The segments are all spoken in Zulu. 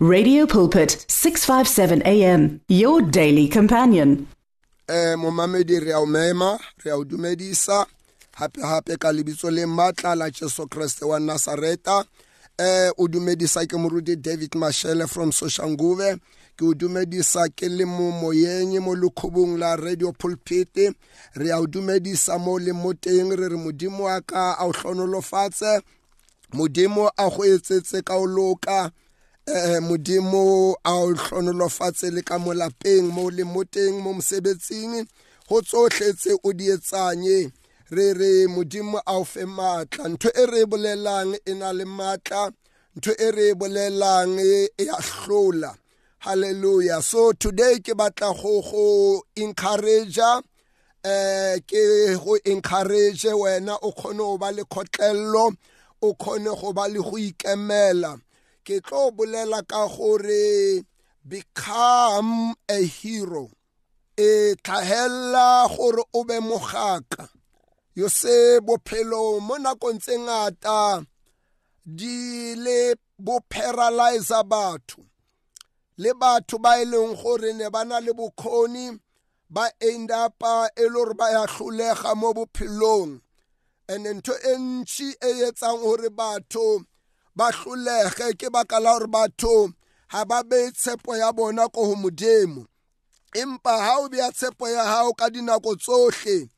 Radio Pulpit 657 AM, your daily companion. Eh momamedi re re dumedisa. Hape hape ka le matla la Jesu Kriste wa Nazareta. Eh o dumedisa ke David Mashele from Soshanguve. Ke o dumedisa ke le mo moyeng mo la Radio Pulpit. Re dumedisa mo le moteng re re modimo ka a o hlonolofatse. Modimo a go etsetse ka o loka. eh modimo a o hlonolofatse le ka molapeng mo le moteng mo mosebetsing ho tsotlhetse o di etsanye eh, re re modimo a o fe matla ntho e re e bolelang e na le matla ntho e re e bolelang eh, e ya hlola hallelujah so today ke batla go go encourage eh ke go encourage wena o khone o ba le khotlello o khone go ba le go ikemela ke tlo bolela ka gore become a hero e tlhahella gore o be mogaka yo se bophelo mo nakong tse ngata di le bo paralyzer batho le batho ba e leng gore ne ba na le bokgoni ba end up e le gore ba ya hlolega mo bophelong and ntho e ntšhi e etsang gore batho ba hlolege ke baka la gore batho ga ba bee tshepo ya bona ko go modimo empa ha o bea tshepo ya hao ka dinako tsohle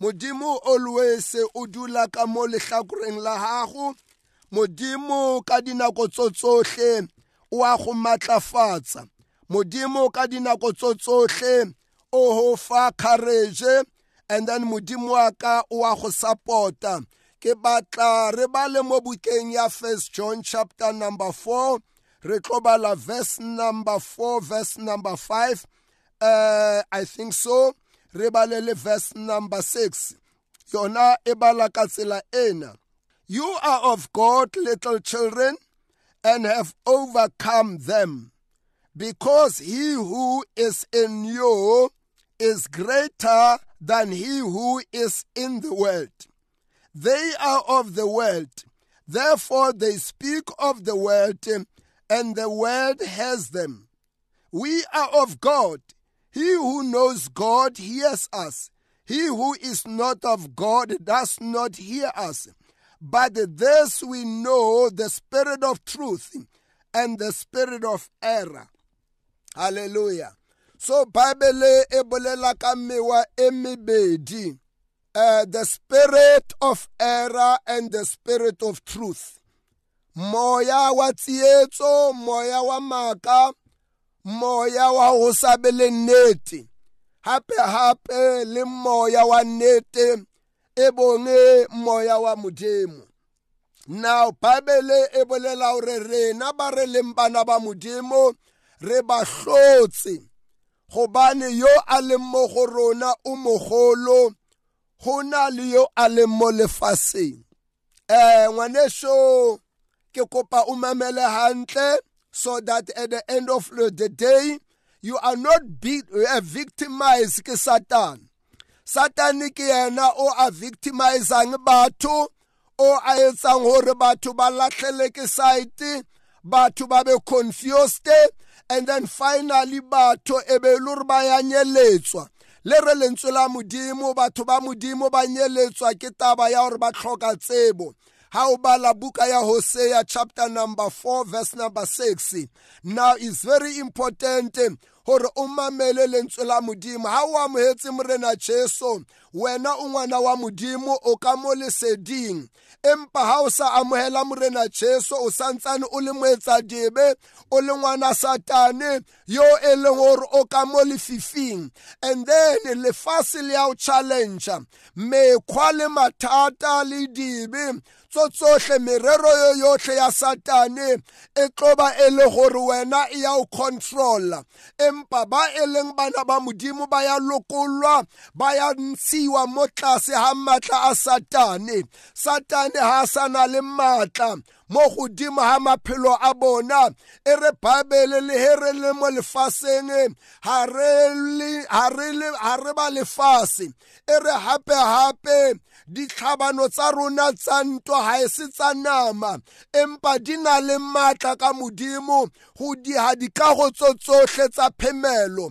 modimo always o dula ka mo lehlakoreng la gago modimo ka dinako tso tsohle o a go matlafatsa modimo ka dinako tso tsohle o ho fa courage and then modimo wa ka o a go support ke batla re bale mo bukeng ya first john chapter number 4 re tlo verse number 4 verse number 5 uh, i think so re balele verse number 6 yona e bala ka tsela ena you are of god little children and have overcome them because he who is in you is greater than he who is in the world they are of the world. Therefore, they speak of the world, and the world has them. We are of God. He who knows God hears us. He who is not of God does not hear us. But this we know the spirit of truth and the spirit of error. Hallelujah. So Bible e bolela ka uh, the spirit of error and the spirit of truth moya wa tsietso moya wa maka moya wa go sabele nnete gape-gape le moya wa nnete e bonge moya wa modimo now bibele e bolela gore rena ba re leng bana ba modimo re ba hlotse gobane yo a leng mo go rona o mogolo go na le yo a leng mo lefatsheng um eh, ngwaneso ke kopa o mamele so that at the end of the day you are not be, uh, victimized ke satan satan ke yena o a victimizang batho o a etsang hore batho ba latlhele ke site batho ba be confused and then finally batho e be le ba yanyeletswa le re lentswe la modimo batho ba modimo ba nyeletswa ke taba ya gore ba tlhoka tsebo ha o bala buka ya hosea chapter number 4 verse number 6 now is very important gore o mamele lentswe la modimo ha o amogetse morena jesu wena o ngwana wa modimo o ka mo leseding empa ha o sa amogela morena jesu o santsane o le moetsadibe o le ngwana satane yo e leng gore o ka mo lefifing and then lefase le ya o challengea mekgwa le mathata le dibe ditso tsohle merero yo yohle ya satane e tloba e le gore wena e ya o controla empa ba e leng bana ba modimo ba ya lokolwa ba ya ntshiwa mo tlase ga maatla a satane satane ha a sa na le maatla mo godimo ga maphelo a bona e re baebele le he re le mo lefaseng ga re ba lefase e re gape-gape ditlhabano tsa rona tsa ntwa ga e se tsa nama empa di na le maatla ka modimo go diga dikago tso tsotlhe tsa phemelo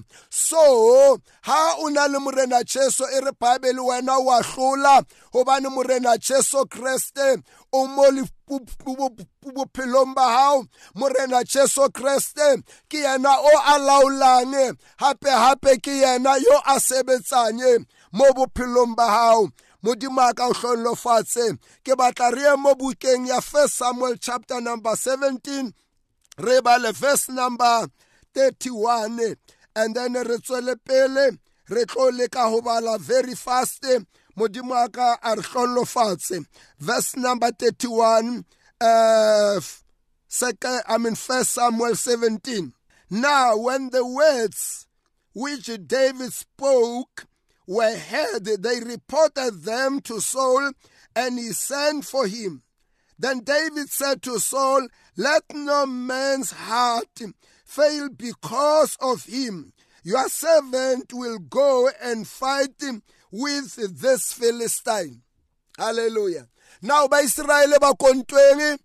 so ha o na le morena jesu e re baebele wena o a tlola gobane morena jesu kreste o mo bophelong ba gago morena jesu kreste ke yena o a laolang gape-gape ke yena yo a sebetsang mo bophelong ba gago modimo a ka o hlonlofatse ke batla re ye mo bukeng ya first samuel chapter number 17 re bale verse number 31 and then re tswele pele re tlo leka bala very fast modimo a ka a re verse number 31 uh, second, I mean first Samuel 17. Now when the words which David spoke were heard, they reported them to Saul, and he sent for him. Then David said to Saul, Let no man's heart fail because of him. Your servant will go and fight with this Philistine. Hallelujah. Now, by Israel, bakontweng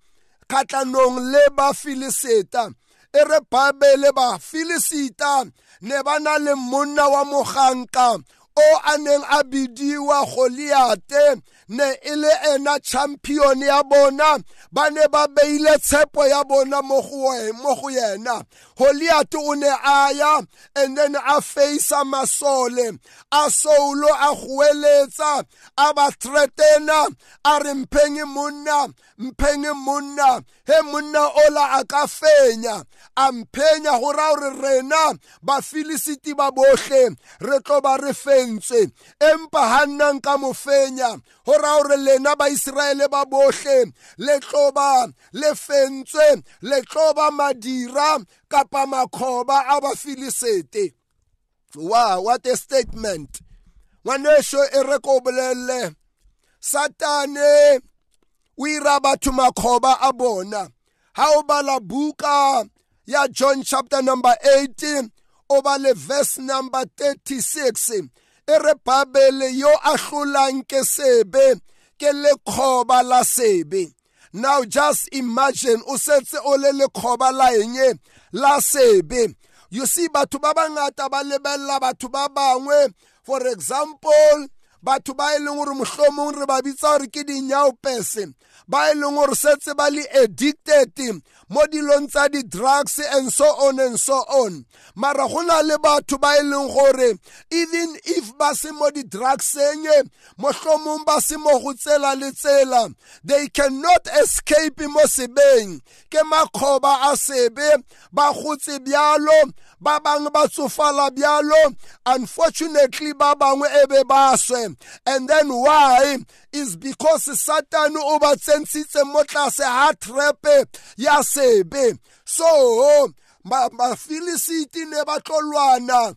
khatlanong le ba Philisteta. e re babele ba filisita ne ba na le monna wa moganka o a neng a bidiwa goliate ne e le ena champion ya bona ba ne ba beile tshepo ya bona mo go yena Goliath o ne a ya and then a facea masole a soulo a goeletsa a ba threatena a re mpheng monna mpheng monna he monna ola a ka fenya a mphenya go raya gore rena bafilisiti ba botlhe re tlo ba re fentswe empa ga nnang ka mo fenya go raya gore lena baiseraele ba botlhe le tlo ba le fentswe le tlo ba madira kapa makhoba abafilisete wow what a statement ngwanesho e re ko bolelele satane o ira batho makgoba a bona ha o bala buka ya john chapter number 18 o bale verse number 36 e re babele yo a hlolang ke sebe ke lekgoba la sebe Now just imagine usetse olele khoba la yenye la sebe. You see batho ba bangata ba lebella batho ba bangwe for example batho ba e leng gore mohlomong re ba bitsa gore ke dinyao pese ba e leng gore setse ba le addicted mo dilong tsa di-drugs and so on and so on mara go na le batho ba e leng gore even if ba se mo di-drugseng mohlomong ba se mo go tsela le tsela they cannot escape mo sebeng ke makgoba a sebe ba gotse bjalo ba bangwe ba tsofala bjalo unfortunately ba bangwe e be ba swe and then why is because satan o ba tsentshitse mo tlase ha trepe ya sebe so bafilisiti ne ba tlo lwana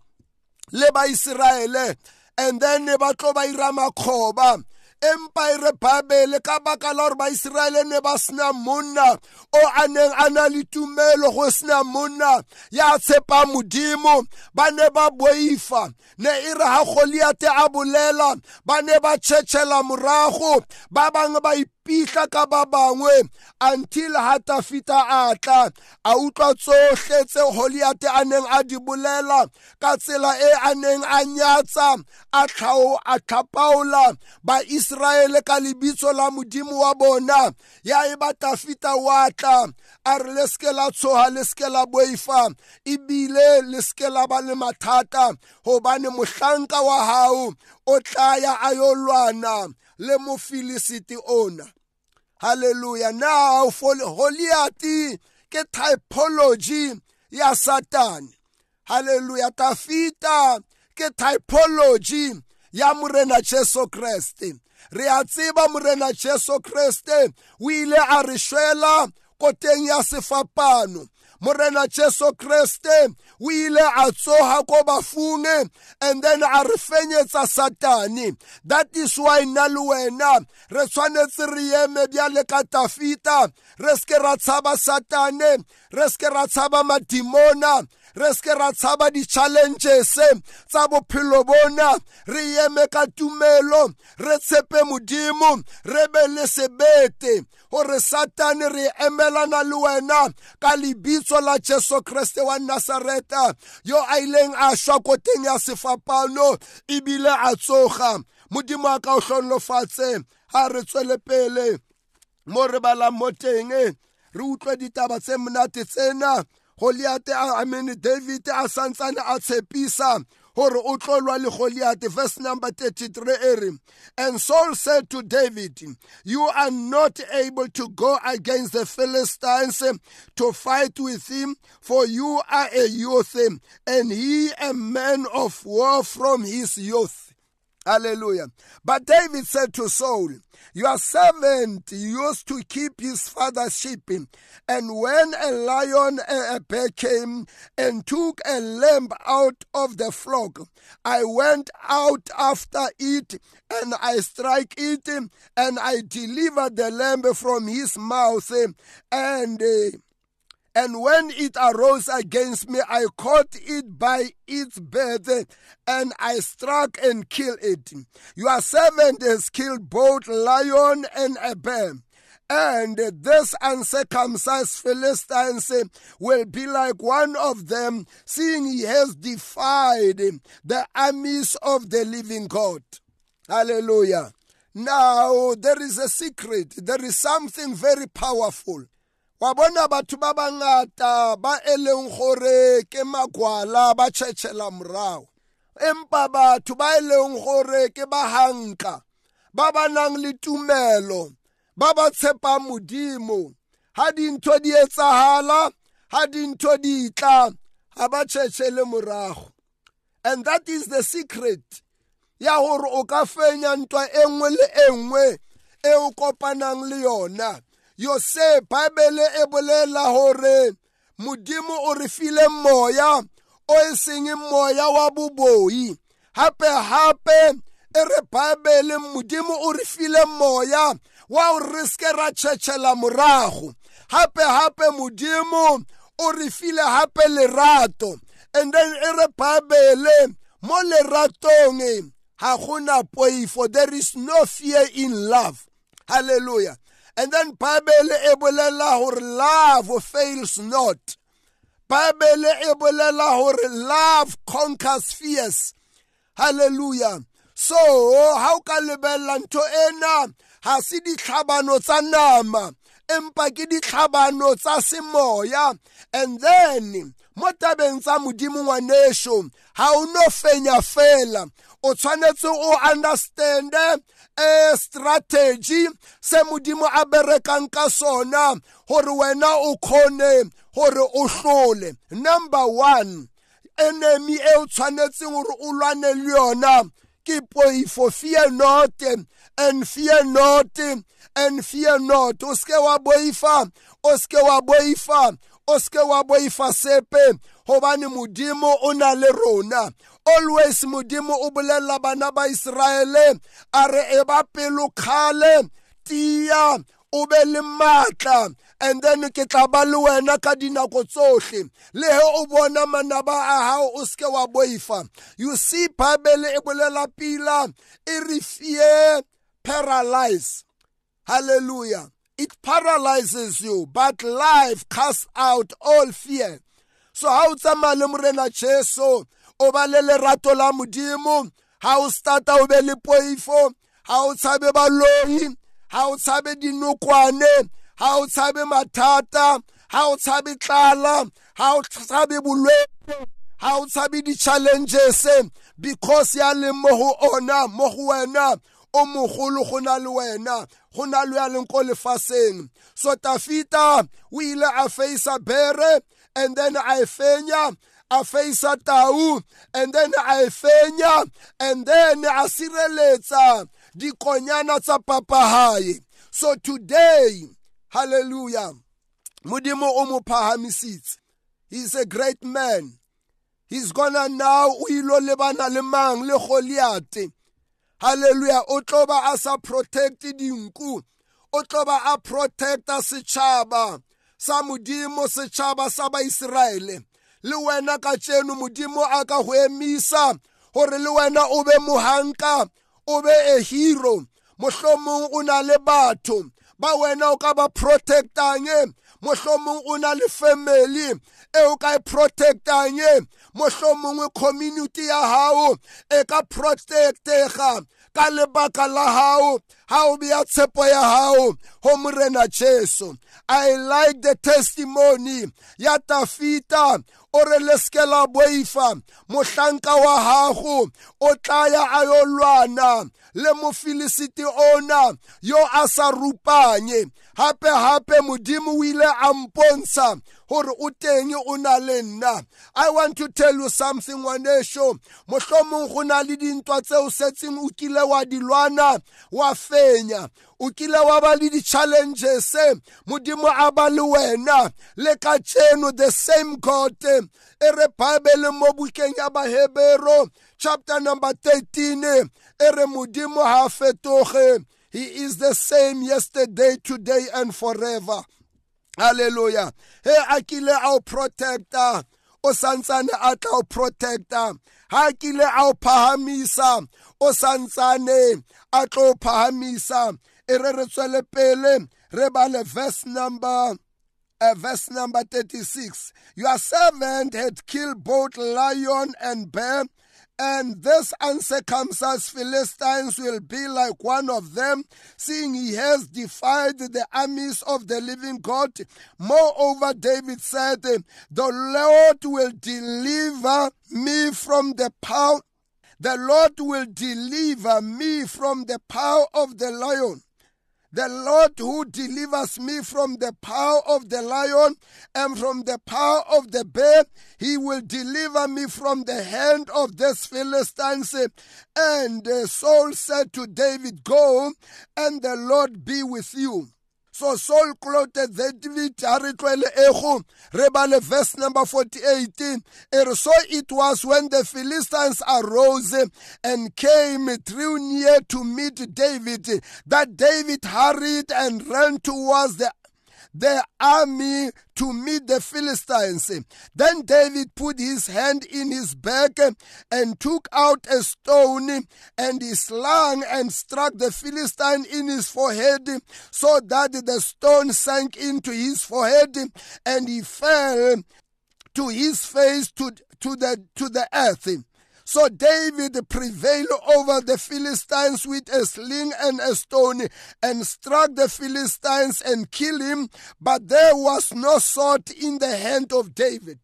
le baiseraele and then ne ba tlo ba ira makgoba empire e bible ka baka la gore baiseraele ne ba sena monna o a neng a na le tumelo go sena monna ya tshepa modimo ba ne ba boifa ne e re ga goliate a bolela ba ne ba tšhetšhela morago ba bangwe ba pihla ka ba bangwe until hatafita a tla a utlwa tsohle tse goliate a neng a di bolela ka tsela e a neng a nyatsa a tlhao a tlhapaola baiseraele ka lebitso la modimo wa bona ya e ba tafita wa tla a re le seke la tshoga le seke la boifa ebile le seke la ba le mathata gobane mohlanka wa gago o tlaya a yo lwana le mofilisiti ona haleluya now for goliati ke typology ya satane haleluya tafita ke typology ya morena jesu kreste re a tseba morena jesu kreste o ile a re shwela koteng ya sefapano morena jesu kriste o ile a tsoga ko bafung and then a re fenyetsa satane that is why nna le wena re tshwanetse re eme bjale ka tafita re seke ra tshaba satane re seke ra tshaba madimona re seke ra tshaba di-challenges tsa bophelo bona re eme ka tumelo re tshepe modimo re be le sebete gore satane re emelana le wena ka lebitso la jesu kriste wa nasareta yo a ileng a šwa koteng ya sefapano ebile a tsoga modimo a ka o tlhonolofatse ga re tswele pele mo re balang mo teng re utlwe ditaba tse monate tsena Goliate I mean David a santsane a tshepisa gore o tlo lwa le Goliath verse number 33 ere and Saul said to David you are not able to go against the Philistines to fight with him for you are a youth and he a man of war from his youth Hallelujah. But David said to Saul, Your servant used to keep his father's sheep, and when a lion and a bear came and took a lamb out of the flock, I went out after it, and I strike it, and I delivered the lamb from his mouth, and eh, and when it arose against me, I caught it by its birth and I struck and killed it. Your servant has killed both lion and a bear. And this uncircumcised Philistines will be like one of them, seeing he has defied the armies of the living God. Hallelujah. Now, there is a secret, there is something very powerful. wa bona batho ba bangata ba e leng gore ke makwala ba tšhetšhela morago empa batho ba e leng gore ke ba hanka ba ba nang le tumelo ba ba tshepang modimo ha dintho di etsahala ha dintho di tla ha ba tšhetšhele morago and that is the secret ya gore o ka fenya ntwa engwe le engwe e o kopanang le yona yose bible e bolela hore modimo o re file moya o e seng moya wa boboi hape hape e re bible modimo o re file moya wa o re se ra tšhetšhela morago hape hape modimo o re file hape lerato and then e re bible mo leratong ga gona poifo there is no fear in love hallelujah and then bible e bolela gore love fails not bible e bolela gore love conquers fears hallelujah so ha o ka lebella ntho ena ha se ditlhabano tsa nama empa ke ditlhabano tsa semoya and then mo tabeng tsa modimo ngwaneso ha o no fenya fela o tshwanetse o understande a strategy se modimo a berekang ka sona hore wena o khone hore o hlole number 1 enemy e o tshwanetseng hore o lwane le yona ke poifo fear not and fear not and fear not o seke wa boifa o seke wa boifa o seke wa boifa sepe gobane modimo o na le rona always modimo o bolelela bana ba iseraele a re e ba pelo kgale tiya o be le maatla and then ke tla ba le wena ka dinako tsohle le he o bona manaba a hao o seke wa boifa you see bible e bolela pila e re fear paralyze hallelujah it paralyzes you but life casts out all fear so ha o tsamaya le morena jesu o ba le lerato la modimo ha o starta o be le poifo ha o tshabe baloyi ha o tshabe dinokwane ha o tshabe mathata ha o tshabe tlala ha o tshabe bolwetse ha o tshabe di-challenges because ya leng mo go ona mo go wena o mogolo go na le wena go na le ya leng ko lefaseng so tafita o ile a faisa bere and then a e fenya a faisa tau and then a e fenya and then a sireletsa dikonyana tsa papahaye so today hallelujah modimo o mo phahamisitse he's a great man he's gonna now o ilo lebana le mang le goliate hallelujah o tloba a sa protect dinku o tloba a protecta setšhaba sa modimo setšhaba sa baiseraele le wena ka tseno modimo a ka go emisa gore le wena o be mohanka o be a hero mohlomong o na le batho ba wena o ka ba protectang mohlomong o na le family e o ka e protectang mohlomong community ya hao e ka protectega ka lebaka la hao ha o beya tshepo ya hao ho morena jesu i like the testimony ya tafita o re le seke la boifa mohlanka wa gago o tlaya a yo lwana le mofilisiti ona yo a sa rupanye gape gape modimo o ile a mpontsha gore o teng o na le nna i want to tell you something ngwanesho mohlomong go na le dintwa tseo setseng o kile wa di lwana wa fenya o kile wa ba le di-challenges modimo a ba le wena le ka tseno the same god e re bible mo bukeng ya bahebero chapter number 13 e re modimo ha fetoge he is the same yesterday today and forever hallelujah he a kile a o protector o santsane a tla o protector ha kile a o phahamisa o santsane a tlo phahamisa e re re tswele pele re bale verse number uh, verse number 36 your servant had killed both lion and bear and this uncircumcised Philistines will be like one of them, seeing he has defied the armies of the living God. Moreover, David said, The Lord will deliver me from the power. The Lord will deliver me from the power of the lion the Lord who delivers me from the power of the lion and from the power of the bear, he will deliver me from the hand of this Philistine. And Saul said to David, Go, and the Lord be with you. So Saul clothed the activity a re tlwele verse number 48 And er, so it was when the Philistines arose and came drew near to meet David that David hurried and ran towards the their army to meet the Philistines. Then David put his hand in his back and took out a stone and he slung and struck the Philistine in his forehead so that the stone sank into his forehead and he fell to his face to, to, the, to the earth. So David prevailed over the Philistines with a sling and a stone and struck the Philistines and killed him, but there was no sword in the hand of David.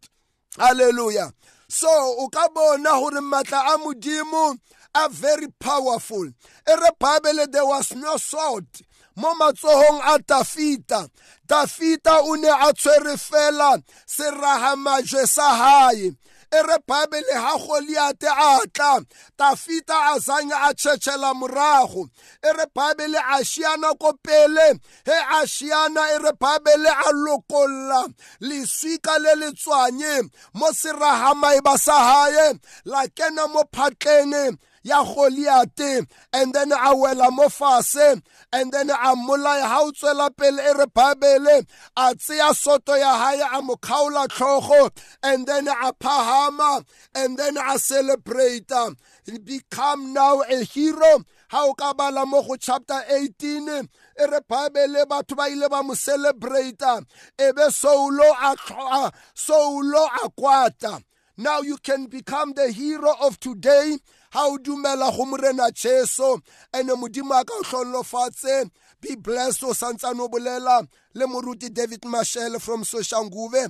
Hallelujah. So ukabo hore matla are very powerful. E there was no sword mo matsohong a Tafita. Tafita serahamaje sahai. ere bible ha goliate a tla tafita a zanga a tshetshela morago ere bible a shiana ko pele he a shiana ere bible a lokolla leswika le letswanye mo serahamae ba sa haye la kena mo phatleng ya goliate and then a wela mo fase and then a mmolaya ha o tswela pele e re babele a tseya soto ya haye a mo kgaola tlhogo and then a and then a celebrata become now a hero How o ka bala mo go chapter 18 e re bible batho ba ile ba mo celebrata e be soulo soulo a kwata now you can become the hero of today ha o dumela go morena jesu ene modimo a ka o tlhonolofatse be blessed o santsane Nobulela. bolela le moruti david mashele from soshanguve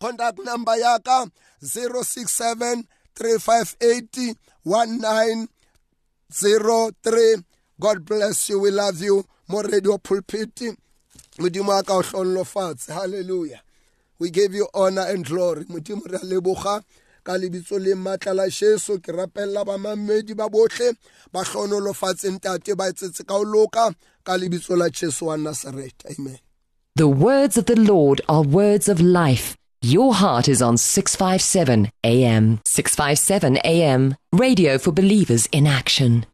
contact number yaka 0673581903 god bless you we love you mo radio pulpit modimo a ka o tlhonolofatse hallelujah we give you honor and glory modimo re a leboga ka lebitso le la ke bamamedi ba botlhe ba tate ba etsetse ka ka lebitso la jesu wa amen the words of the lord are words of life your heart is on 657 am 657 am radio for believers in action